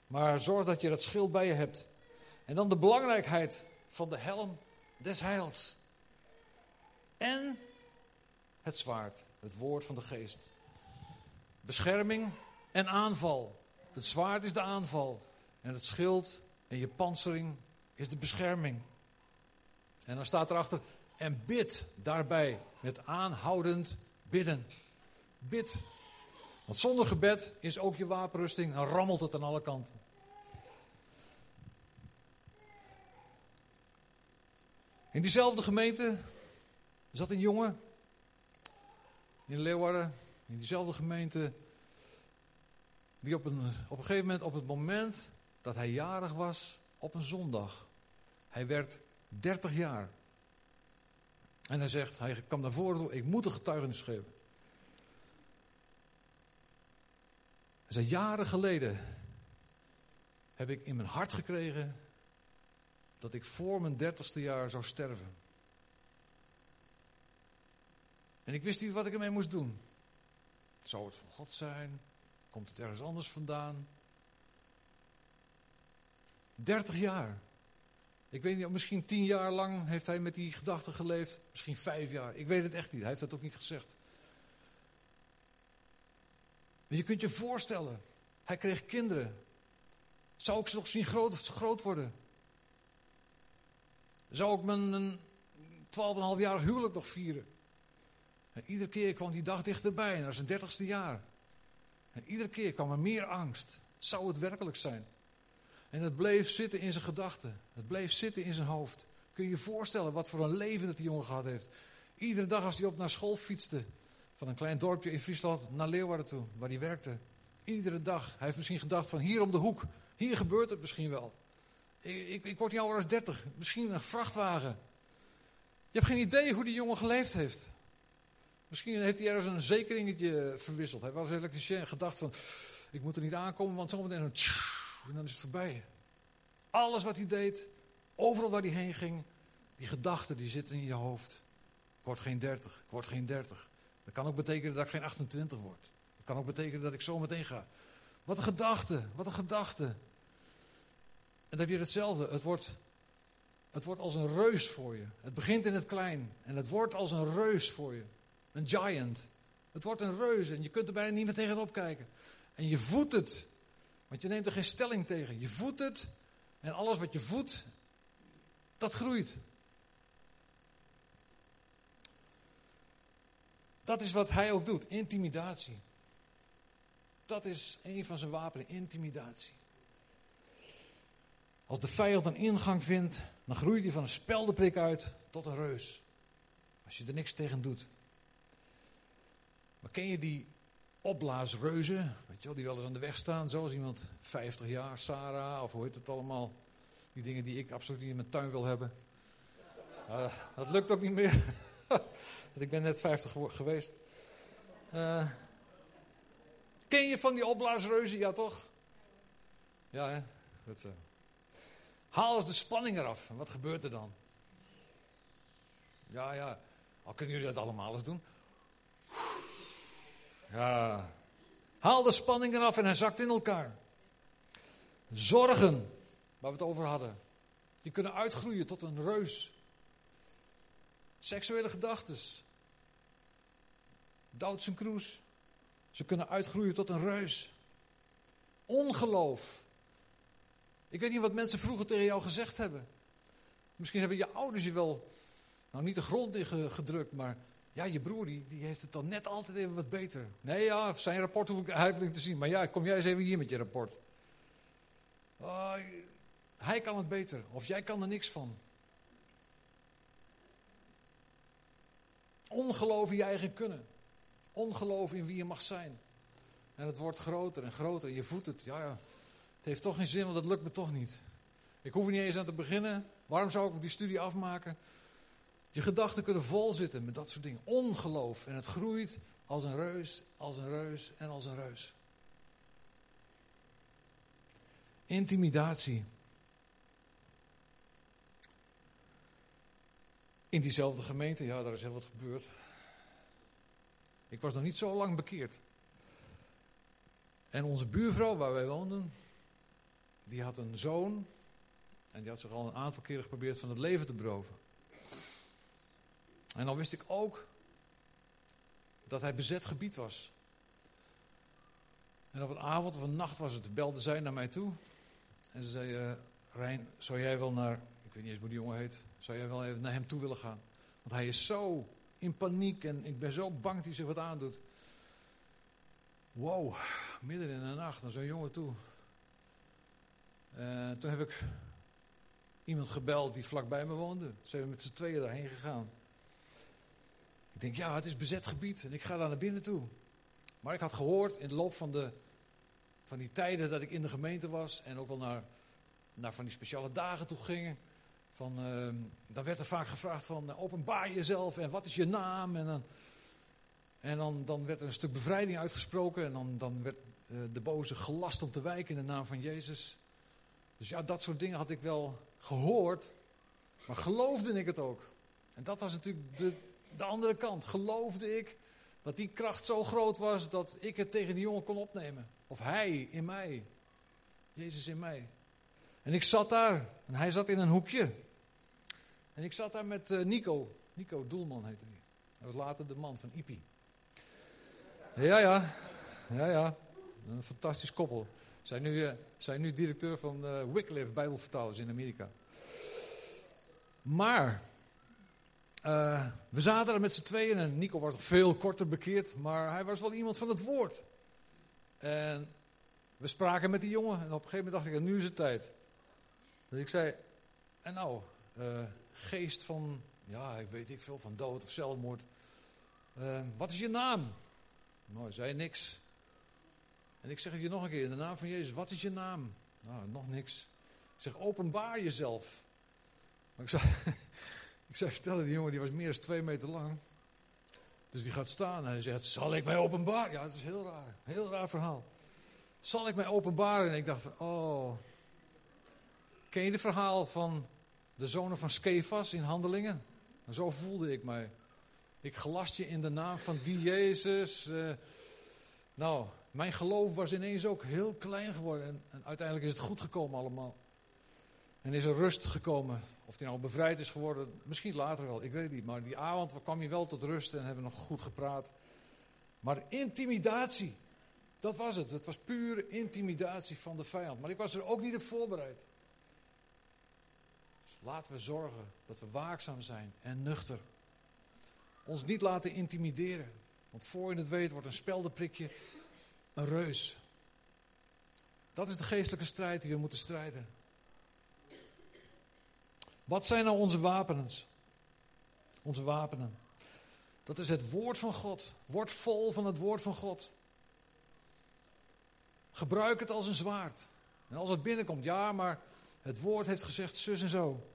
Maar zorg dat je dat schild bij je hebt. En dan de belangrijkheid van de helm des heils. En het zwaard, het woord van de geest. Bescherming en aanval. Het zwaard is de aanval. En het schild en je pansering is de bescherming. En dan staat erachter, en bid daarbij met aanhoudend bidden. Bid want zonder gebed is ook je wapenrusting, dan rammelt het aan alle kanten. In diezelfde gemeente zat een jongen in Leeuwarden, in diezelfde gemeente, die op een, op een gegeven moment, op het moment dat hij jarig was, op een zondag, hij werd 30 jaar. En hij zegt, hij kwam naar voren, ik moet een getuigenis geven. Zei, jaren geleden heb ik in mijn hart gekregen dat ik voor mijn dertigste jaar zou sterven. En ik wist niet wat ik ermee moest doen. Zou het van God zijn? Komt het ergens anders vandaan? 30 jaar. Ik weet niet, misschien tien jaar lang heeft hij met die gedachten geleefd. Misschien vijf jaar. Ik weet het echt niet. Hij heeft dat ook niet gezegd. Je kunt je voorstellen. Hij kreeg kinderen. Zou ik ze nog zien groot, worden? Zou ik mijn 12,5-jarig huwelijk nog vieren? En iedere keer kwam die dag dichterbij, naar zijn dertigste jaar. En iedere keer kwam er meer angst. Zou het werkelijk zijn? En het bleef zitten in zijn gedachten. Het bleef zitten in zijn hoofd. Kun je je voorstellen wat voor een leven dat die jongen gehad heeft? Iedere dag als hij op naar school fietste, van een klein dorpje in Friesland naar Leeuwarden toe, waar hij werkte. Iedere dag. Hij heeft misschien gedacht van hier om de hoek, hier gebeurt het misschien wel. Ik, ik, word niet ouder als 30, misschien een vrachtwagen. Je hebt geen idee hoe die jongen geleefd heeft. Misschien heeft hij ergens een zekeringetje verwisseld. Hij was elektricien en gedacht van, ik moet er niet aankomen, want zometeen een en dan is het voorbij. Alles wat hij deed, overal waar hij heen ging, die gedachten die zitten in je hoofd. Ik word geen 30, ik word geen 30. Dat kan ook betekenen dat ik geen 28 word. Dat kan ook betekenen dat ik zo meteen ga. Wat een gedachte, wat een gedachte. En dan heb je hetzelfde. Het wordt, het wordt als een reus voor je. Het begint in het klein en het wordt als een reus voor je. Een giant. Het wordt een reus en je kunt er bijna niet meer tegenop kijken. En je voedt het. Want je neemt er geen stelling tegen. Je voedt het. En alles wat je voedt, dat groeit. Dat is wat hij ook doet, intimidatie. Dat is een van zijn wapenen, intimidatie. Als de vijand een ingang vindt, dan groeit hij van een speldeprik uit tot een reus. Als je er niks tegen doet. Maar ken je die opblaasreuzen, weet je wel, die wel eens aan de weg staan, zoals iemand 50 jaar, Sarah, of hoe heet het allemaal. Die dingen die ik absoluut niet in mijn tuin wil hebben. Uh, dat lukt ook niet meer. Ik ben net 50 geweest. Uh, ken je van die opblaasreuzen? Ja, toch? Ja, hè? Uh. Haal eens de spanning eraf. Wat gebeurt er dan? Ja, ja. Al kunnen jullie dat allemaal eens doen. Ja. Haal de spanning eraf en hij zakt in elkaar. Zorgen, waar we het over hadden, die kunnen uitgroeien tot een reus. Seksuele gedachten. Douds en kroes. Ze kunnen uitgroeien tot een reus. Ongeloof. Ik weet niet wat mensen vroeger tegen jou gezegd hebben. Misschien hebben je ouders je wel, nou niet de grond in gedrukt, maar ja, je broer die, die heeft het dan net altijd even wat beter. Nee, ja, zijn rapport hoef ik eigenlijk te zien. Maar ja, kom jij eens even hier met je rapport. Uh, hij kan het beter. Of jij kan er niks van. Ongeloof in je eigen kunnen. Ongeloof in wie je mag zijn. En het wordt groter en groter. En je voedt het. Ja, ja. Het heeft toch geen zin, want dat lukt me toch niet. Ik hoef er niet eens aan te beginnen. Waarom zou ik die studie afmaken? Je gedachten kunnen vol zitten met dat soort dingen. Ongeloof. En het groeit als een reus, als een reus en als een reus. Intimidatie. In diezelfde gemeente, ja, daar is heel wat gebeurd. Ik was nog niet zo lang bekeerd. En onze buurvrouw, waar wij woonden, die had een zoon. En die had zich al een aantal keren geprobeerd van het leven te beroven. En dan wist ik ook dat hij bezet gebied was. En op een avond of een nacht was het, belde zij naar mij toe. En ze zei, uh, Rijn, zou jij wel naar, ik weet niet eens hoe die jongen heet, zou jij wel even naar hem toe willen gaan? Want hij is zo in paniek en ik ben zo bang dat hij zich wat aandoet. Wow, midden in de nacht naar zo'n jongen toe. Uh, toen heb ik iemand gebeld die vlakbij me woonde. Ze zijn met z'n tweeën daarheen gegaan. Ik denk, ja, het is bezet gebied en ik ga daar naar binnen toe. Maar ik had gehoord in de loop van, de, van die tijden dat ik in de gemeente was en ook wel naar, naar van die speciale dagen toe gingen. Uh, dan werd er vaak gevraagd van openbaar jezelf en wat is je naam? En dan, en dan, dan werd er een stuk bevrijding uitgesproken en dan, dan werd uh, de boze gelast om te wijken in de naam van Jezus. Dus ja, dat soort dingen had ik wel gehoord, maar geloofde ik het ook. En dat was natuurlijk de, de andere kant geloofde ik dat die kracht zo groot was dat ik het tegen die jongen kon opnemen. Of hij in mij. Jezus in mij. En ik zat daar. En hij zat in een hoekje. En ik zat daar met uh, Nico. Nico Doelman heette hij. Hij was later de man van Ipi. Ja, ja. Ja, ja. Een fantastisch koppel. Zijn nu, uh, zijn nu directeur van uh, Wycliffe Bijbelvertalers in Amerika. Maar we zaten er met z'n tweeën en Nico was veel korter bekeerd, maar hij was wel iemand van het woord. En we spraken met die jongen en op een gegeven moment dacht ik, nu is het tijd. Dus ik zei, en nou, geest van, ja, ik weet ik veel, van dood of zelfmoord. Uh, wat is je naam? Nou, hij zei niks. En ik zeg het je nog een keer, in de naam van Jezus, wat is je naam? Nou, nog niks. Ik zeg, openbaar jezelf. Maar ik zei, ik zei vertellen, die jongen die was meer dan twee meter lang. Dus die gaat staan en hij zegt, zal ik mij openbaren? Ja, het is heel raar, heel raar verhaal. Zal ik mij openbaren? En ik dacht oh. Ken je het verhaal van de zonen van Skefas in Handelingen? En zo voelde ik mij. Ik gelast je in de naam van die Jezus. Uh, nou, mijn geloof was ineens ook heel klein geworden. En, uiteindelijk is het goed gekomen allemaal. En is er rust gekomen. Of hij nou bevrijd is geworden, misschien later wel, ik weet niet. Maar die avond kwam hij wel tot rust en hebben nog goed gepraat. Maar intimidatie, dat was het. Het was pure intimidatie van de vijand. Maar ik was er ook niet op voorbereid. Laten we zorgen dat we waakzaam zijn en nuchter. Ons niet laten intimideren. Want voor je het weet wordt een speldenprikje een reus. Dat is de geestelijke strijd die we moeten strijden. Wat zijn nou onze wapens? Onze wapenen. Dat is het woord van God. Word vol van het woord van God. Gebruik het als een zwaard. En als het binnenkomt, ja, maar het woord heeft gezegd zus en zo.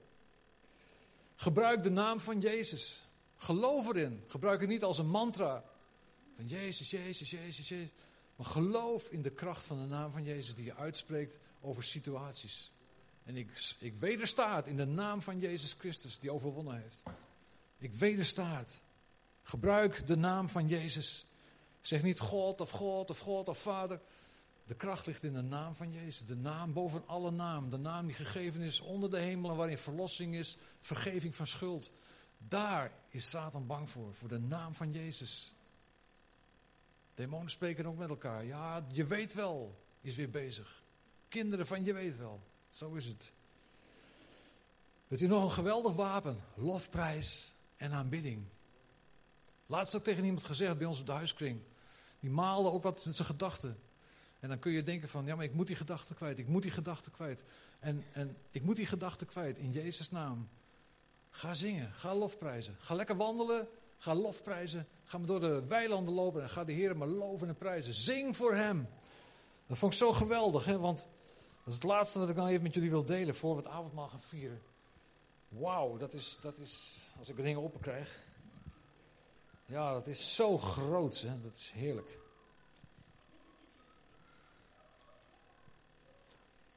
Gebruik de naam van Jezus. Geloof erin. Gebruik het niet als een mantra. Van Jezus, Jezus, Jezus, Jezus. Maar geloof in de kracht van de naam van Jezus die je uitspreekt over situaties. En ik, ik wederstaat in de naam van Jezus Christus die overwonnen heeft. Ik wederstaat. Gebruik de naam van Jezus. Zeg niet God of God of God of Vader. De kracht ligt in de naam van Jezus. De naam boven alle naam. De naam die gegeven is onder de hemelen waarin verlossing is, vergeving van schuld. Daar is Satan bang voor, voor de naam van Jezus. Demonen spreken ook met elkaar. Ja, je weet wel, is weer bezig. Kinderen van je weet wel. Zo is het. Weet u nog een geweldig wapen? Lofprijs en aanbidding. Laatst ook tegen iemand gezegd bij ons op de huiskring. Die maalde ook wat met zijn gedachten. En dan kun je denken van, ja maar ik moet die gedachten kwijt, ik moet die gedachten kwijt. En, en ik moet die gedachten kwijt in Jezus' naam. Ga zingen, ga lofprijzen. Ga lekker wandelen, ga lofprijzen. Ga maar door de weilanden lopen en ga de Heer maar loven en prijzen. Zing voor Hem. Dat vond ik zo geweldig, hè? want dat is het laatste wat ik dan even met jullie wil delen voor we het avondmaal gaan vieren. Wauw, dat is, dat is, als ik er dingen open krijg. Ja, dat is zo groot, hè? dat is heerlijk.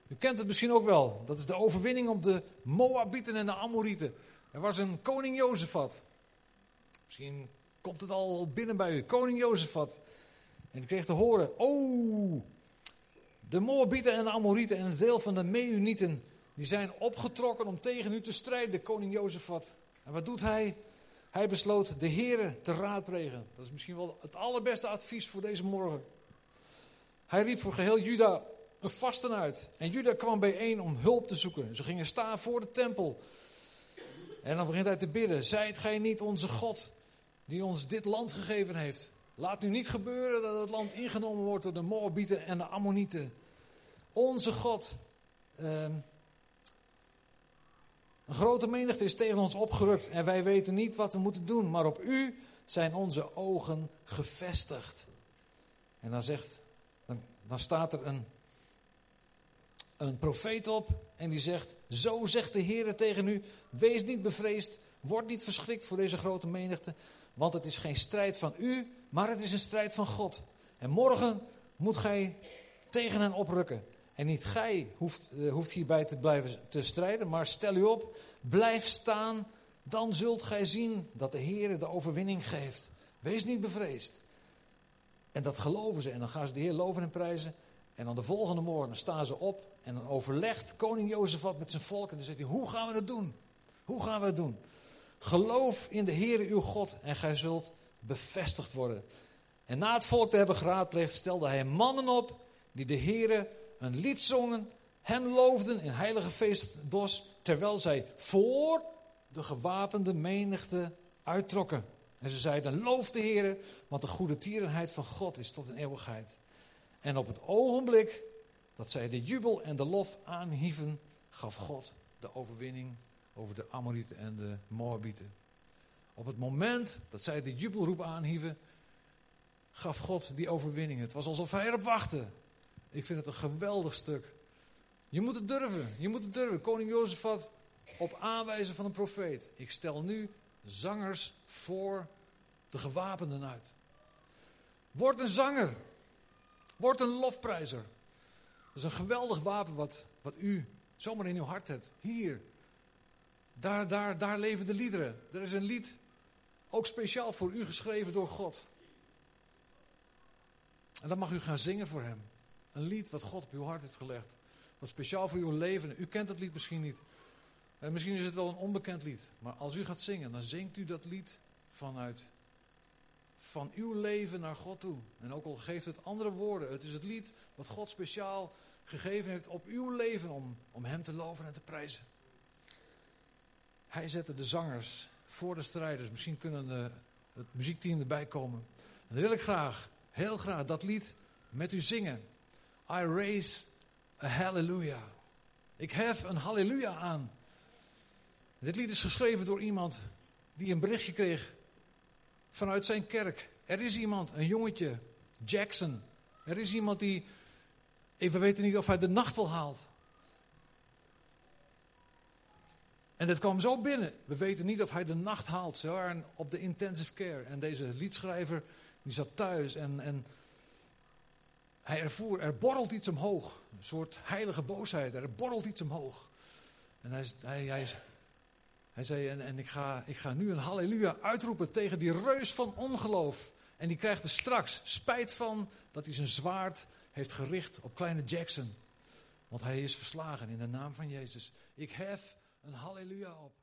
U kent het misschien ook wel. Dat is de overwinning op de Moabieten en de Amorieten. Er was een koning Jozefat. Misschien komt het al binnen bij u. Koning Jozefat. En die kreeg te horen: Oh, de Moabieten en de Amorieten en een deel van de Meunieten, die zijn opgetrokken om tegen u te strijden, koning Jozefat. En wat doet hij? Hij besloot de heren te raadplegen. Dat is misschien wel het allerbeste advies voor deze morgen. Hij riep voor geheel Juda een vasten uit. En Juda kwam bijeen om hulp te zoeken. Ze gingen staan voor de tempel. En dan begint hij te bidden. Zijt gij niet onze God die ons dit land gegeven heeft? Laat nu niet gebeuren dat het land ingenomen wordt door de Moabieten en de Ammonieten. Onze God. Ehm, een grote menigte is tegen ons opgerukt en wij weten niet wat we moeten doen, maar op u zijn onze ogen gevestigd. En dan, zegt, dan, dan staat er een, een profeet op en die zegt, zo zegt de Heer tegen u, wees niet bevreesd, word niet verschrikt voor deze grote menigte, want het is geen strijd van u, maar het is een strijd van God. En morgen moet gij tegen hen oprukken. En niet gij hoeft, hoeft hierbij te blijven te strijden, maar stel u op, blijf staan Dan zult gij zien dat de Heer de overwinning geeft. Wees niet bevreesd. En dat geloven ze. En dan gaan ze de Heer loven en prijzen. En dan de volgende morgen staan ze op. En dan overlegt koning Jozefat met zijn volk. En dan zegt hij, hoe gaan we het doen? Hoe gaan we het doen? Geloof in de Heer uw God en gij zult bevestigd worden. En na het volk te hebben geraadpleegd, stelde hij mannen op die de Heere een lied zongen, hem loofden in heilige feestdos, terwijl zij voor de gewapende menigte uittrokken. En ze zeiden, loof de Heere, want de goede tierenheid van God is tot een eeuwigheid. En op het ogenblik dat zij de jubel en de lof aanhieven, gaf God de overwinning over de Amorieten en de Moabieten. Op het moment dat zij de jubelroep aanhieven, gaf God die overwinning. Het was alsof hij erop wachtte. Ik vind het een geweldig stuk. Je moet het durven. Je moet het durven. Koning Jozefat op aanwijzen van een profeet. Ik stel nu zangers voor de gewapenden uit. Word een zanger. Word een lofprijzer. Dat is een geweldig wapen wat, wat u zomaar in uw hart hebt. Hier. Daar, daar, daar leven de liederen. Er is een lied ook speciaal voor u geschreven door God. En dan mag u gaan zingen voor hem. Een lied wat God op uw hart heeft gelegd. Wat speciaal voor uw leven. U kent het lied misschien niet. En misschien is het wel een onbekend lied. Maar als u gaat zingen, dan zingt u dat lied vanuit van uw leven naar God toe. En ook al geeft het andere woorden. Het is het lied wat God speciaal gegeven heeft op uw leven om, om hem te loven en te prijzen. Hij zette de zangers voor de strijders. Misschien kunnen de, het muziekteam erbij komen. En dan wil ik graag, heel graag, dat lied met u zingen. I raise a hallelujah. Ik hef een halleluja aan. Dit lied is geschreven door iemand die een berichtje kreeg vanuit zijn kerk. Er is iemand, een jongetje, Jackson. Er is iemand die, even weten niet of hij de nacht wel haalt. En dat kwam zo binnen. We weten niet of hij de nacht haalt. Ze waren op de intensive care. En deze liedschrijver, die zat thuis en, en hij ervoer, er borrelt iets omhoog. Een soort heilige boosheid, er borrelt iets omhoog. En hij, hij, hij, hij zei, en, en ik, ga, ik ga nu een halleluja uitroepen tegen die reus van ongeloof. En die krijgt er straks spijt van dat hij zijn zwaard heeft gericht op kleine Jackson. Want hij is verslagen in de naam van Jezus. Ik hef een halleluja op.